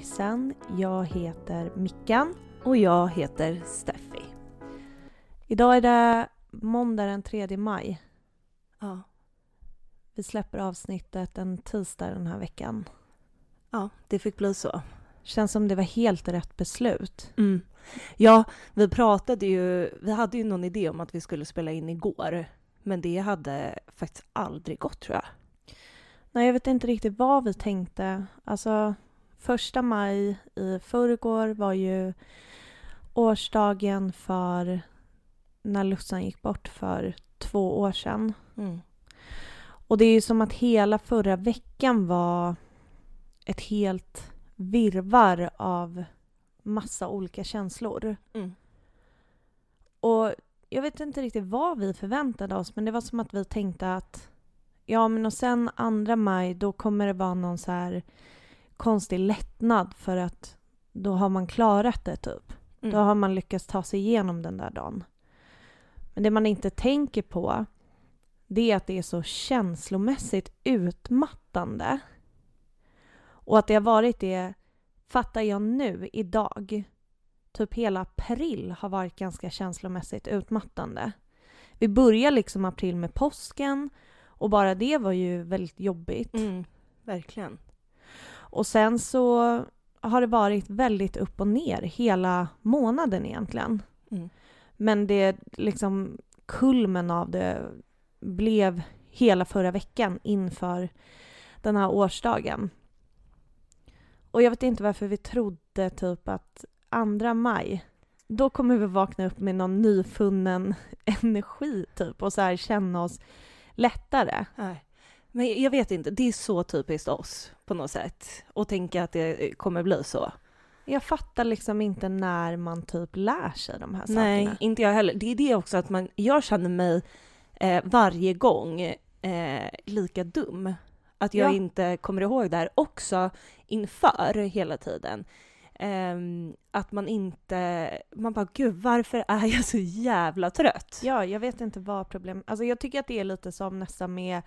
sorgsen. Jag heter Mickan. Och jag heter Steffi. Idag är det måndag den 3 maj. Ja. Vi släpper avsnittet en tisdag den här veckan. Ja, det fick bli så. Känns som det var helt rätt beslut. Mm. Ja, vi pratade ju, vi hade ju någon idé om att vi skulle spela in igår. Men det hade faktiskt aldrig gått tror jag. Nej, jag vet inte riktigt vad vi tänkte. Alltså, första maj i förrgår var ju årsdagen för när Lussan gick bort för två år sedan. Mm. Och det är ju som att hela förra veckan var ett helt virvar av massa olika känslor. Mm. Och jag vet inte riktigt vad vi förväntade oss men det var som att vi tänkte att ja men och sen andra maj då kommer det vara någon så här konstig lättnad för att då har man klarat det typ. Mm. Då har man lyckats ta sig igenom den där dagen. Men det man inte tänker på det är att det är så känslomässigt utmattande. Och att det har varit det, fattar jag nu, idag. Typ hela april har varit ganska känslomässigt utmattande. Vi börjar liksom april med påsken och bara det var ju väldigt jobbigt. Mm. Verkligen. Och sen så har det varit väldigt upp och ner hela månaden egentligen. Mm. Men det liksom kulmen av det blev hela förra veckan inför den här årsdagen. Och jag vet inte varför vi trodde typ att andra maj, då kommer vi vakna upp med någon nyfunnen energi typ och så här känna oss lättare. Nej. Men jag vet inte, det är så typiskt oss på något sätt. Och tänka att det kommer bli så. Jag fattar liksom inte när man typ lär sig de här sakerna. Nej, inte jag heller. Det är det också att man, jag känner mig eh, varje gång eh, lika dum. Att jag Ja. inte kommer ihåg det här också inför hela tiden. Ehm, att man inte, man bara gud varför är jag så jävla trött? Ja, jag vet inte vad problemet... Alltså jag tycker att det är lite som nästan med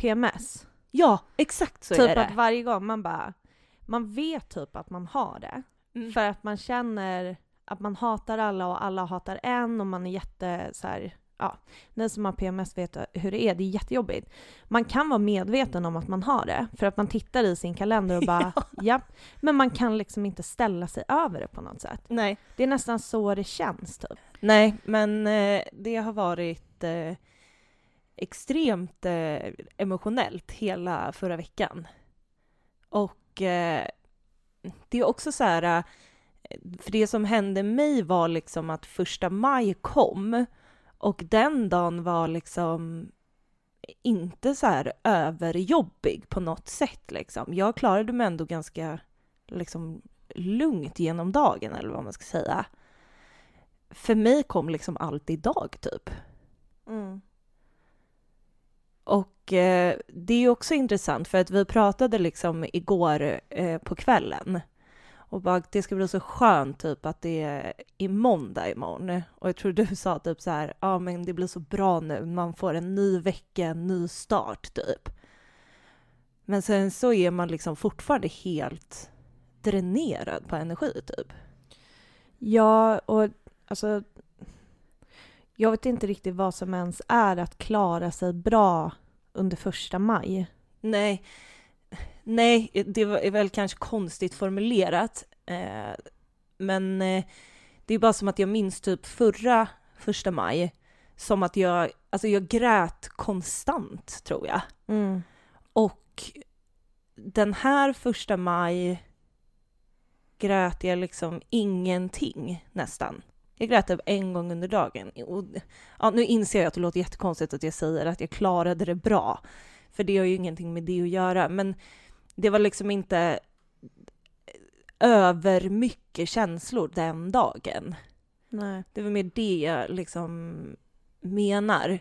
PMS. Ja, exakt så typ är det. att varje gång man bara... Man vet typ att man har det. Mm. För att man känner att man hatar alla och alla hatar en och man är jätte så här, ja, ni som har PMS vet hur det är, det är jättejobbigt. Man kan vara medveten om att man har det, för att man tittar i sin kalender och bara ja. men man kan liksom inte ställa sig över det på något sätt. Nej. Det är nästan så det känns typ. Nej, men eh, det har varit eh, extremt eh, emotionellt hela förra veckan. Och eh, det är också så här, eh, för det som hände mig var liksom att första maj kom och den dagen var liksom inte så här överjobbig på något sätt liksom. Jag klarade mig ändå ganska liksom lugnt genom dagen eller vad man ska säga för mig kom liksom allt idag typ. Mm. Och eh, det är ju också intressant för att vi pratade liksom igår eh, på kvällen och bara det ska bli så skönt typ att det är i måndag imorgon. Och jag tror du sa typ så här, ja ah, men det blir så bra nu, man får en ny vecka, en ny start typ. Men sen så är man liksom fortfarande helt dränerad på energi typ. Ja, och alltså... Jag vet inte riktigt vad som ens är att klara sig bra under första maj. Nej, nej, det är väl kanske konstigt formulerat. Eh, men eh, det är bara som att jag minns typ förra första maj som att jag, alltså jag grät konstant tror jag. Mm. Och den här första maj grät jag liksom ingenting nästan. Jag grät typ en gång under dagen. Och, ja, nu inser jag att det låter jättekonstigt att jag säger att jag klarade det bra. För det har ju ingenting med det att göra. Men det var liksom inte över mycket känslor den dagen. Nej. Det var mer det jag liksom menar.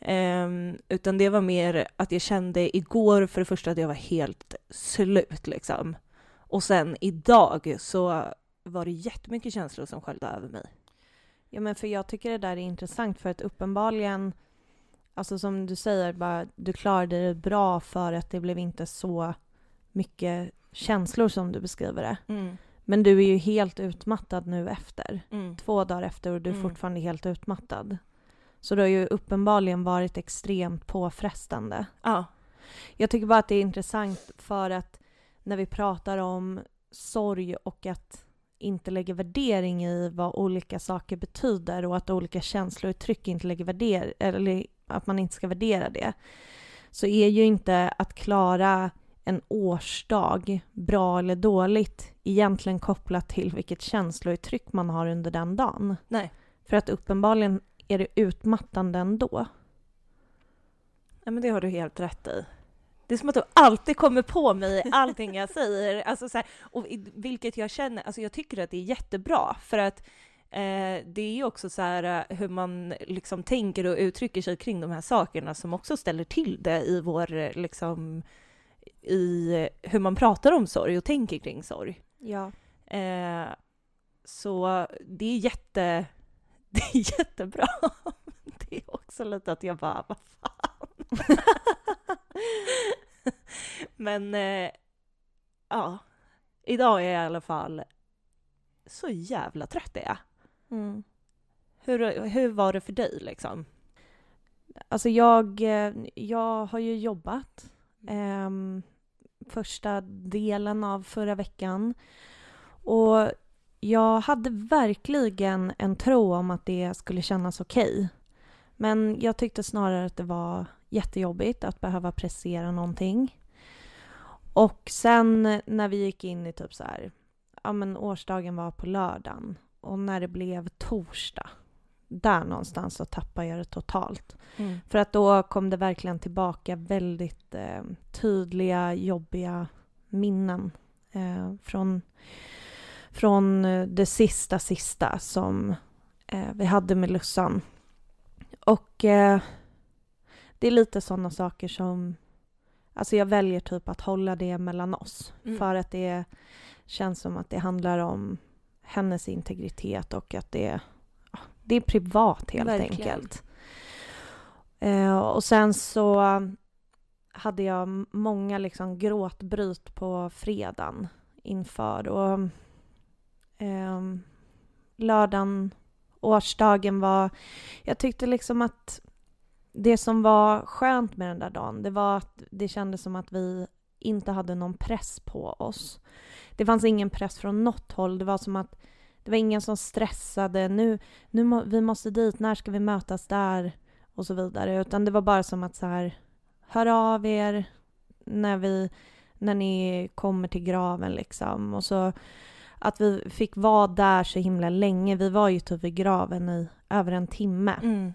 Ehm, utan det var mer att jag kände igår för det första att jag var helt slut liksom. Och sen idag så var det jättemycket känslor som sköljde över mig. Ja, men för jag tycker det där är intressant för att uppenbarligen, alltså som du säger, bara, du klarade det bra för att det blev inte så mycket känslor som du beskriver det. Mm. Men du är ju helt utmattad nu efter. Mm. Två dagar efter och du är Mm. fortfarande helt utmattad. Så det har ju uppenbarligen varit extremt påfrestande. Ja. Jag tycker bara att det är intressant för att när vi pratar om sorg och att inte lägga värdering i vad olika saker betyder och att olika känslouttryck inte lägger värdering, eller att man inte ska värdera det, så är ju inte att klara en årsdag bra eller dåligt egentligen kopplat till vilket känslouttryck man har under den dagen. Nej. För att uppenbarligen är det utmattande ändå. Ja, men det har du helt rätt i. Det är som att du alltid kommer på mig allting jag säger. Alltså så här, och vilket jag känner, alltså jag tycker att det är jättebra för att eh, det är ju också så här eh, hur man liksom tänker och uttrycker sig kring de här sakerna som också ställer till det i vår, eh, liksom, i hur man pratar om sorg och tänker kring sorg. Ja. Eh, så det är jätte, det är jättebra. Det är också lite att jag bara, vad fan. Men eh, ja, idag är jag i alla fall så jävla trött är jag. Mm. Hur, hur var det för dig liksom? Alltså jag, eh, jag har ju jobbat ehm, första delen av förra veckan och jag hade verkligen en tro om att det skulle kännas okej. Men jag tyckte snarare att det var jättejobbigt att behöva prestera någonting. Och sen när vi gick in i typ så här, ja men årsdagen var på lördagen och när det blev torsdag, där någonstans så tappade jag det totalt. För att då kom det verkligen tillbaka väldigt eh, tydliga, jobbiga minnen eh, från, från eh, det sista, sista som eh, vi hade med Lussan. Och eh, det är lite sådana saker som... Alltså jag väljer typ att hålla det mellan oss. Mm. För att det känns som att det handlar om hennes integritet och att det, det är privat helt Verkligen. enkelt. Eh, och sen så hade jag många liksom gråtbryt på fredagen inför och ehm, lördagen, årsdagen var... Jag tyckte liksom att det som var skönt med den där dagen, det var att det kändes som att vi inte hade någon press på oss. Det fanns ingen press från något håll. Det var som att det var ingen som stressade. Nu, nu må, vi måste dit, när ska vi mötas där? Och så vidare. Utan det var bara som att så här, hör av er när, vi, när ni kommer till graven liksom. Och så att vi fick vara där så himla länge. Vi var ju typ vid graven i över en timme. Mm.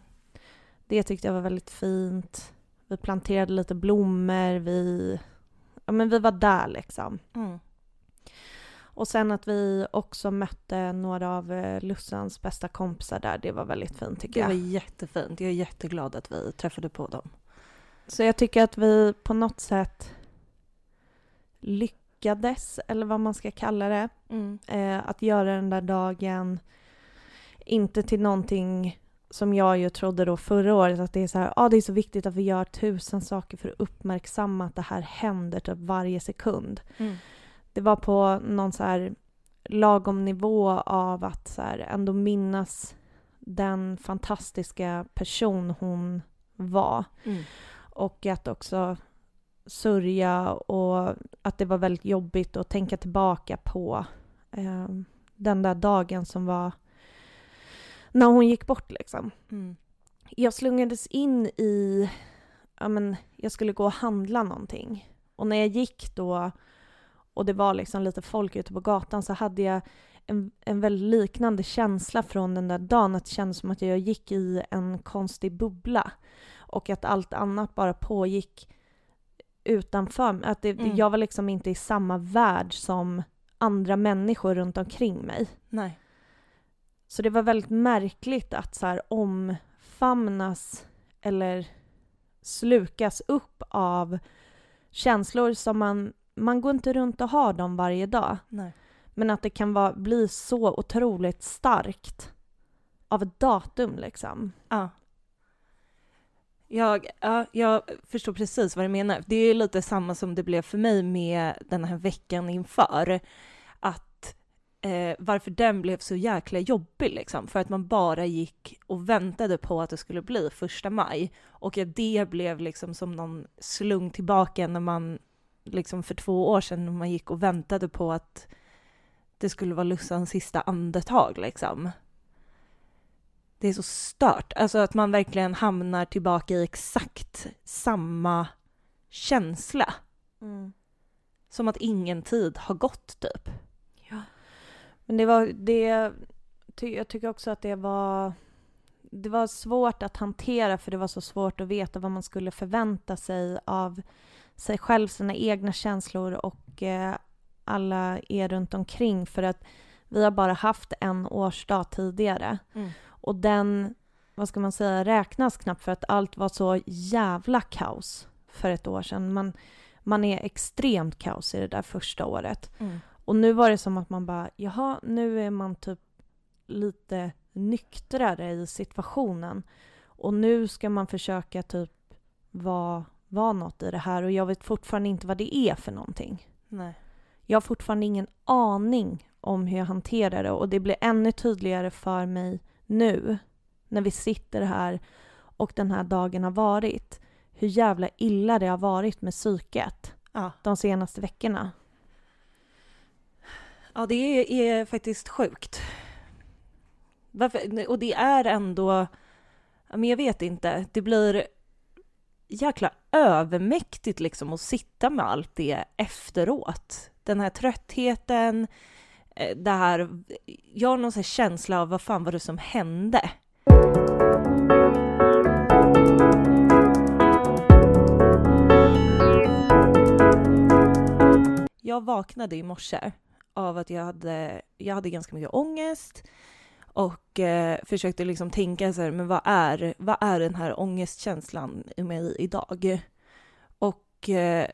Det tyckte jag var väldigt fint. Vi planterade lite blommor, vi, ja, men vi var där liksom. Mm. Och sen att vi också mötte några av eh, Lussans bästa kompisar där, det var väldigt fint tycker Det var jag. jättefint. Jag är jätteglad att vi träffade på dem. Så jag tycker att vi på något sätt lyckades, eller vad man ska kalla det, Mm. eh, att göra den där dagen inte till någonting som jag ju trodde då förra året att det är så här, ah, det är så viktigt att vi gör tusen saker för att uppmärksamma att det här händer typ varje sekund. Mm. Det var på någon så här lagom nivå av att så här ändå minnas den fantastiska person hon var Mm. och att också sörja och att det var väldigt jobbigt att tänka tillbaka på eh, den där dagen som var när hon gick bort liksom. Mm. Jag slungades in i, ja men jag skulle gå och handla någonting och när jag gick då och det var liksom lite folk ute på gatan så hade jag en, en väldigt liknande känsla från den där dagen. Att det kändes som att jag gick i en konstig bubbla och att allt annat bara pågick utanför mig. Att det, Mm. Jag var liksom inte i samma värld som andra människor runt omkring mig. Nej. Så det var väldigt märkligt att så här omfamnas eller slukas upp av känslor som man... Man går inte runt och har dem varje dag. Nej. Men att det kan vara, bli så otroligt starkt av ett datum liksom. Ja. Jag, ja, jag förstår precis vad du menar. Det är lite samma som det blev för mig med den här veckan inför. Eh, varför den blev så jäkla jobbig liksom. För att man bara gick och väntade på att det skulle bli första maj. Och att det blev liksom som någon slung tillbaka när man liksom för två år sedan när man gick och väntade på att det skulle vara Lussans sista andetag liksom. Det är så stört, alltså att man verkligen hamnar tillbaka i exakt samma känsla. Mm. Som att ingen tid har gått typ. Men det var det, ty, jag tycker också att det var det var svårt att hantera för det var så svårt att veta vad man skulle förvänta sig av sig själv, sina egna känslor och eh, alla er runt omkring för att vi har bara haft en årsdag tidigare. Mm. Och den, vad ska man säga, räknas knappt för att allt var så jävla kaos för ett år sedan. Man, man är extremt kaos i det där första året. Mm. Och nu var det som att man bara, jaha, nu är man typ lite nyktrare i situationen. Och nu ska man försöka typ vara, vara något i det här och jag vet fortfarande inte vad det är för någonting. Nej. Jag har fortfarande ingen aning om hur jag hanterar det och det blir ännu tydligare för mig nu när vi sitter här och den här dagen har varit hur jävla illa det har varit med psyket Ja. de senaste veckorna. Ja, det är, är faktiskt sjukt. Varför? Och det är ändå, men jag vet inte, det blir jäkla övermäktigt liksom att sitta med allt det efteråt. Den här tröttheten, eh, det här, jag har någon sån här känsla av vad fan var det som hände? Jag vaknade i morse av att jag hade, jag hade ganska mycket ångest och eh, försökte liksom tänka så här, men vad är, vad är den här ångestkänslan i mig idag? Och eh,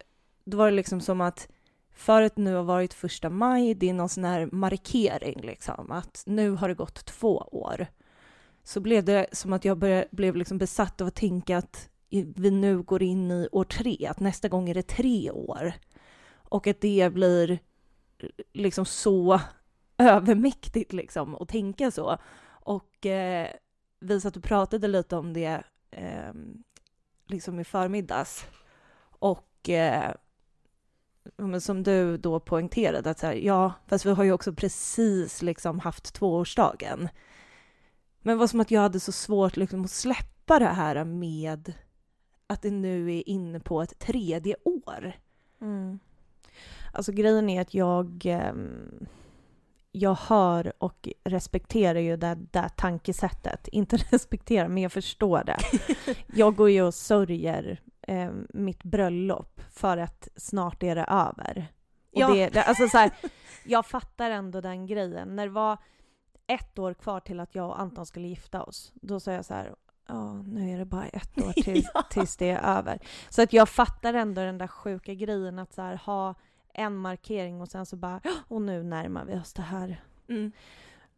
då var det liksom som att för att nu har varit första maj, det är någon sån här markering liksom, att nu har det gått två år. Så blev det som att jag började, blev liksom besatt av att tänka att vi nu går in i år tre, att nästa gång är det tre år. Och att det blir liksom så övermäktigt liksom att tänka så. Och eh, vi satt och pratade lite om det eh, liksom i förmiddags. Och eh, som du då poängterade att så här, ja, fast vi har ju också precis liksom haft tvåårsdagen. Men det var som att jag hade så svårt liksom att släppa det här med att det nu är inne på ett tredje år. Mm. Alltså grejen är att jag, ehm, jag hör och respekterar ju det där tankesättet. Inte respekterar, men jag förstår det. Jag går ju och sörjer eh, mitt bröllop för att snart är det över. Och Ja. det, det, alltså så här, jag fattar ändå den grejen. När det var ett år kvar till att jag och Anton skulle gifta oss, då sa jag så här, ja, nu är det bara ett år till, Ja. tills det är över. Så att jag fattar ändå den där sjuka grejen att så här, ha en markering och sen så bara, "Ja, och nu närmar vi oss det här. Mm.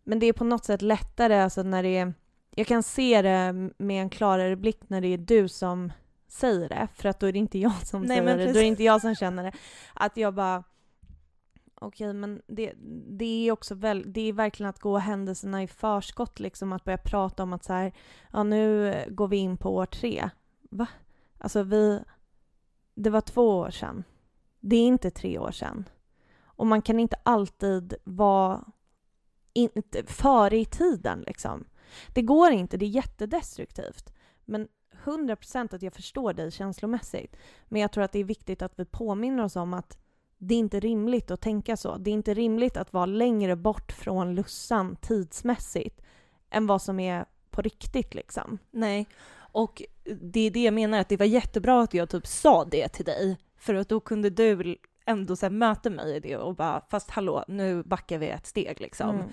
Men det är på något sätt lättare alltså när det är, jag kan se det med en klarare blick när det är du som säger det, för att då är det inte jag som Nej, säger det, då är det inte jag som känner det. Att jag bara, okej men det, det är också väl, det är verkligen att gå händelserna i förskott liksom, att börja prata om att så här, ja nu går vi in på år tre. Va? Alltså vi, det var två år sedan. Det är inte tre år sedan. Och man kan inte alltid vara in, före i tiden liksom. Det går inte, det är jättedestruktivt. Men 100% att jag förstår dig känslomässigt. Men jag tror att det är viktigt att vi påminner oss om att det är inte rimligt att tänka så. Det är inte rimligt att vara längre bort från Lussan tidsmässigt än vad som är på riktigt liksom. Nej, och det är det jag menar, att det var jättebra att jag typ sa det till dig, för att då kunde du ändå så möta mig i det och bara, fast hallå, nu backar vi ett steg liksom. Mm.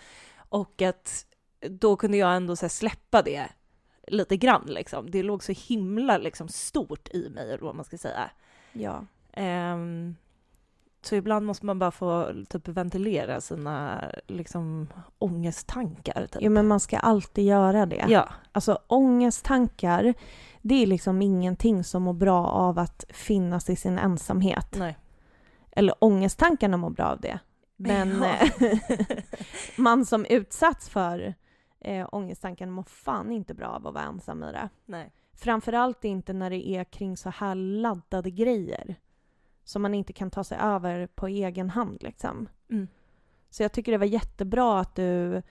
Och att då kunde jag ändå så släppa det lite grann liksom. Det låg så himla liksom stort i mig, eller vad man ska säga. Ja. Ehm, så ibland måste man bara få typ ventilera sina liksom ångesttankar. Typ. Jo men man ska alltid göra det. Ja, Alltså ångesttankar, det är liksom ingenting som mår bra av att finnas i sin ensamhet. Nej. Eller ångesttankarna mår bra av det. Men Ja. eh, man som utsatts för eh, ångesttankarna mår fan inte bra av att vara ensam i det. Nej. Framförallt inte när det är kring så här laddade grejer som man inte kan ta sig över på egen hand liksom. Mm. Så jag tycker det var jättebra att du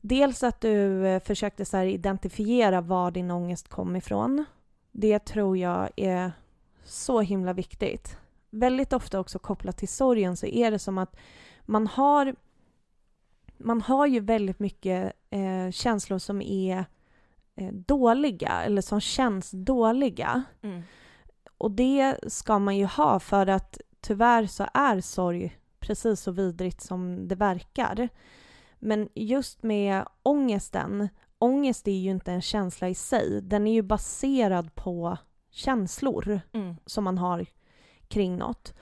Dels att du eh, försökte så identifiera var din ångest kom ifrån. Det tror jag är så himla viktigt. Väldigt ofta också kopplat till sorgen så är det som att man har man har ju väldigt mycket eh, känslor som är eh, dåliga eller som känns dåliga. Mm. Och det ska man ju ha för att tyvärr så är sorg precis så vidrigt som det verkar. Men just med ångesten, ångest är ju inte en känsla i sig. Den är ju baserad på känslor Mm. som man har kring något.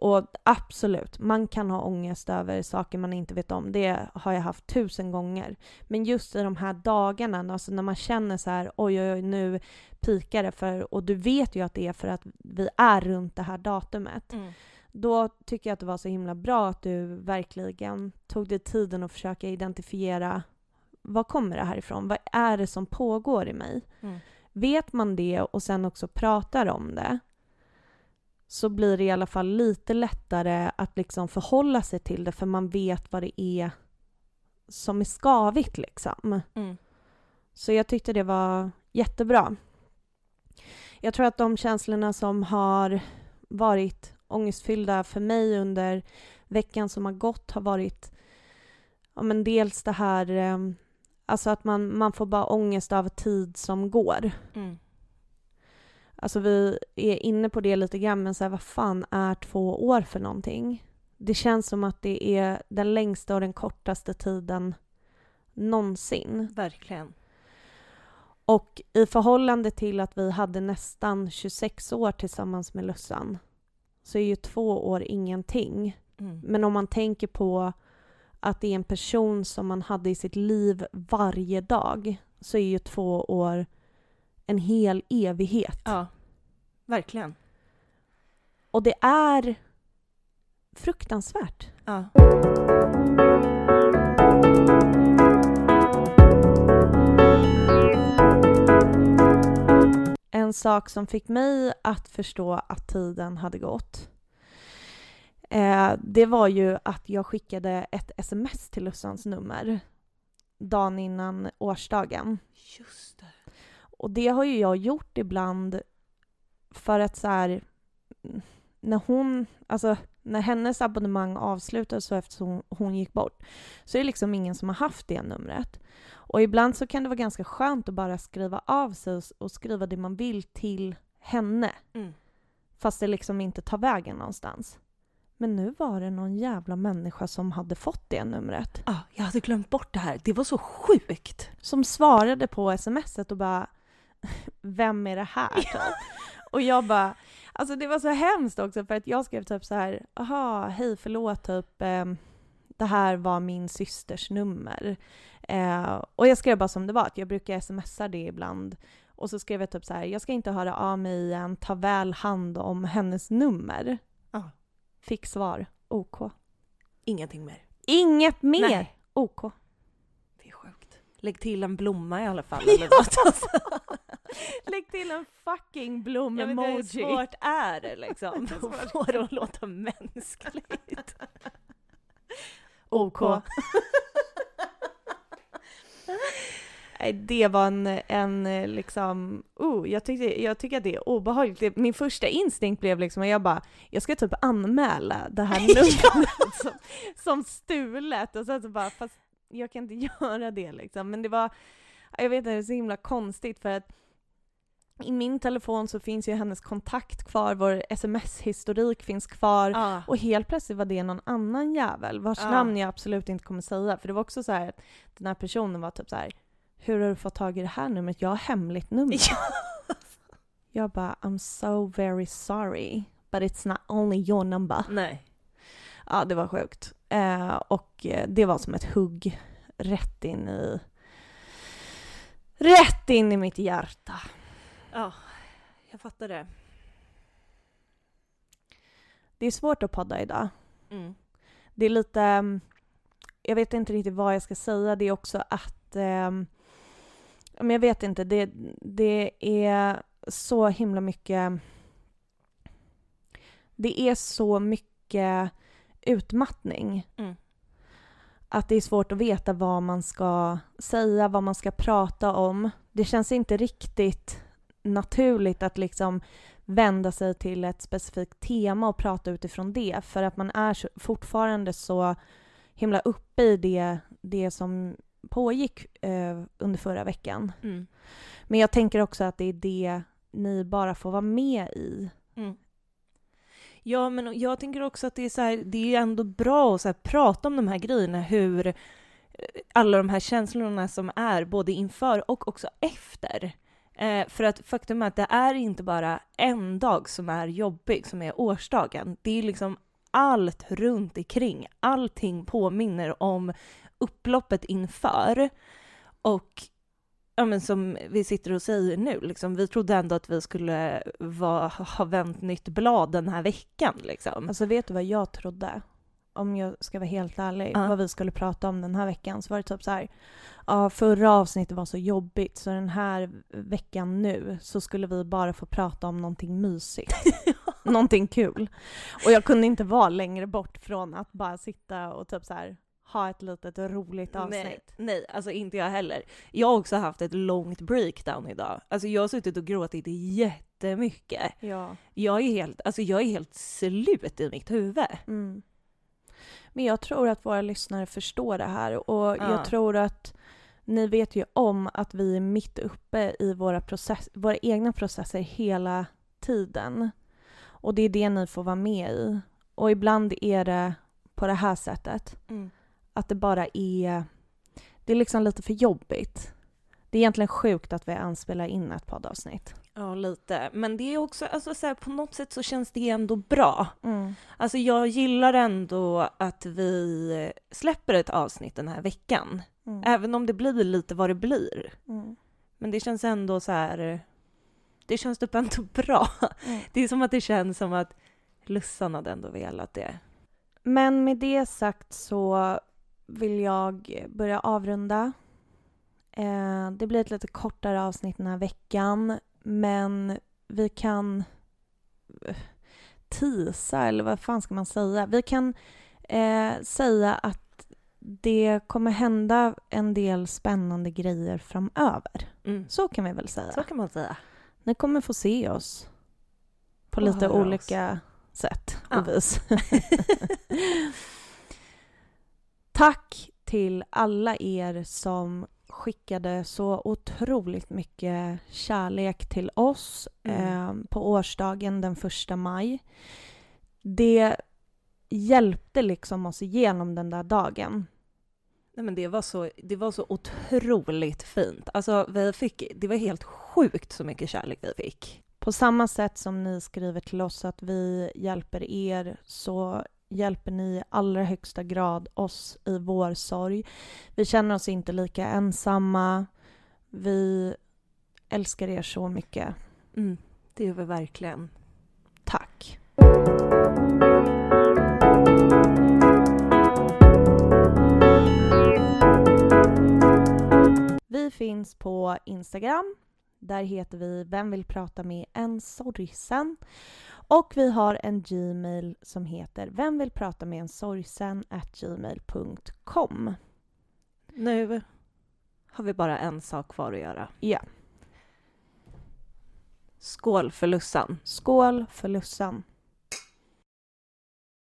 Och absolut, man kan ha ångest över saker man inte vet om. Det har jag haft tusen gånger. Men just i de här dagarna, alltså när man känner så här, oj, oj, oj, nu pikar det för, och du vet ju att det är för att vi är runt det här datumet. Mm. Då tycker jag att det var så himla bra att du verkligen tog dig tiden att försöka identifiera var kommer det här ifrån? Vad är det som pågår i mig? Mm. Vet man det och sen också pratar om det så blir det i alla fall lite lättare att liksom förhålla sig till det för man vet vad det är som är skavigt liksom. Mm. Så jag tyckte det var jättebra. Jag tror att de känslorna som har varit ångestfyllda för mig under veckan som har gått har varit ja, men dels det här eh, alltså att man, man får bara ångest av tid som går. Mm. Alltså vi är inne på det lite grann, men så här, vad fan är två år för någonting? Det känns som att det är den längsta och den kortaste tiden någonsin. Verkligen. Och i förhållande till att vi hade nästan 26 år tillsammans med Lussan så är ju två år ingenting. Mm. Men om man tänker på att det är en person som man hade i sitt liv varje dag så är ju två år en hel evighet. Ja. Verkligen. Och det är fruktansvärt. Ja. Sak som fick mig att förstå att tiden hade gått eh, det var ju att jag skickade ett sms till Lussans nummer dagen innan årsdagen. Just det. Och det har ju jag gjort ibland för att så här, när hon, alltså när hennes abonnemang avslutades eftersom hon gick bort så är det liksom ingen som har haft det numret. Och ibland så kan det vara ganska skönt att bara skriva av sig och, och skriva det man vill till henne Mm. fast det liksom inte tar vägen någonstans. Men nu var det någon jävla människa som hade fått det numret. Ah, jag hade glömt bort det här. Det var så sjukt. som svarade på smset och bara Vem är det här? Typ. Och jag bara Alltså det var så hemskt också för att jag skrev typ så här Aha, hej förlåt typ ehm, Det här var min systers nummer. Eh, och jag skrev bara som det var, att jag brukar smsa det ibland. Och så skrev jag typ så här, jag ska inte höra av mig igen, ta väl hand om hennes nummer. Ja. Fick svar, OK. Ingenting mer. Inget mer, Nej. OK. Det är sjukt. Lägg till en blomma i alla fall. Eller något. Lägg till en fucking blom-emoji. hur svårt är det liksom? Att få det att låta mänskligt. OK. Nej, det var en, en liksom, oh, jag, tyckte, jag tycker att det är obehagligt. Min första instinkt blev liksom att jag bara, jag ska typ anmäla det här numret som, som stulet och sen så bara, fast jag kan inte göra det liksom. Men det var, jag vet inte, det är så himla konstigt för att i min telefon så finns ju hennes kontakt kvar, vår sms-historik finns kvar. Ja. Och helt plötsligt var det någon annan jävel vars Ja. namn jag absolut inte kommer säga. För det var också så här att den här personen var typ så här. Hur har du fått tag i det här numret? Jag har hemligt nummer. Ja. Jag bara, I'm so very sorry. But it's not only your number. Nej. Ja, det var sjukt. Eh, och eh, det var som ett hugg rätt in i... Rätt in i mitt hjärta. Ja, jag fattar det. Det är svårt att podda idag. Mm. Det är lite... mm, Jag vet inte riktigt vad jag ska säga. Det är också att... ja, men jag vet inte. Det, det är så himla mycket... Det är så mycket utmattning. Mm. Att det är svårt att veta vad man ska säga, vad man ska prata om. Det känns inte riktigt naturligt att liksom vända sig till ett specifikt tema och prata utifrån det för att man är så, fortfarande så himla uppe i det, det som pågick eh, under förra veckan. Mm. Men jag tänker också att det är det ni bara får vara med i. Mm. Ja, men jag tänker också att det är, så här, det är ändå bra att så här, prata om de här grejerna, hur eh, alla de här känslorna som är både inför och också efter. Eh, för att faktum är att det är inte bara en dag som är jobbig, som är årsdagen. Det är liksom allt runt omkring. Allting påminner om upploppet inför. Och ja, men som vi sitter och säger nu, liksom, vi trodde ändå att vi skulle va, ha vänt nytt blad den här veckan. Liksom. Alltså vet du vad jag trodde? Om jag ska vara helt ärlig, Ja. vad vi skulle prata om den här veckan så var det typ så här. Ja, förra avsnittet var så jobbigt så den här veckan nu så skulle vi bara få prata om någonting mysigt. någonting kul. Och jag kunde inte vara längre bort från att bara sitta och typ så här ha ett litet roligt Nej, avsnitt. nej, alltså inte jag heller. Jag har också haft ett långt breakdown idag. Alltså jag har suttit och gråtit jättemycket. Ja. Jag är helt, alltså jag är helt slut i mitt huvud. Mm. Men jag tror att våra lyssnare förstår det här och Ja. jag tror att ni vet ju om att vi är mitt uppe i våra, process, våra egna processer hela tiden. Och det är det ni får vara med i. Och ibland är det på det här sättet. Att det bara är... Det är liksom lite för jobbigt. Det är egentligen sjukt att vi ens spelar in ett poddavsnitt. Ja, lite. Men det är också, alltså så här, på något sätt så känns det ändå bra. Alltså jag gillar ändå att vi släpper ett avsnitt den här veckan. Mm. Även om det blir lite vad det blir. Mm. Men det känns ändå så här... Det känns typ ändå bra. Mm. Det är som att det känns som att Lussan hade ändå velat det. Men med det sagt så vill jag börja avrunda. Eh, det blir ett lite kortare avsnitt den här veckan, men vi kan eh, tisa, eller vad fan ska man säga? Vi kan eh, säga att det kommer hända en del spännande grejer framöver. Mm. Så kan vi väl säga. Så kan man säga. Ni kommer få se oss på Och lite höra oss. olika sätt och vis. Tack till alla er som skickade så otroligt mycket kärlek till oss Mm. eh, på årsdagen den första maj. Det hjälpte liksom oss igenom den där dagen. Nej, men det, var så, det var så otroligt fint. Alltså, vi fick, det var helt sjukt så mycket kärlek vi fick. På samma sätt som ni skriver till oss att vi hjälper er så hjälper ni i allra högsta grad oss i vår sorg. Vi känner oss inte lika ensamma. Vi älskar er så mycket. Mm, det gör vi verkligen. Tack. Vi finns på Instagram. Där heter vi Vem vill prata med en sorgsen? Och vi har en Gmail som heter Vem vill prata med en sorgsen? gmail.com. Nu har vi bara en sak kvar att göra. Ja. Skål för Lussan! Skål för Lussan!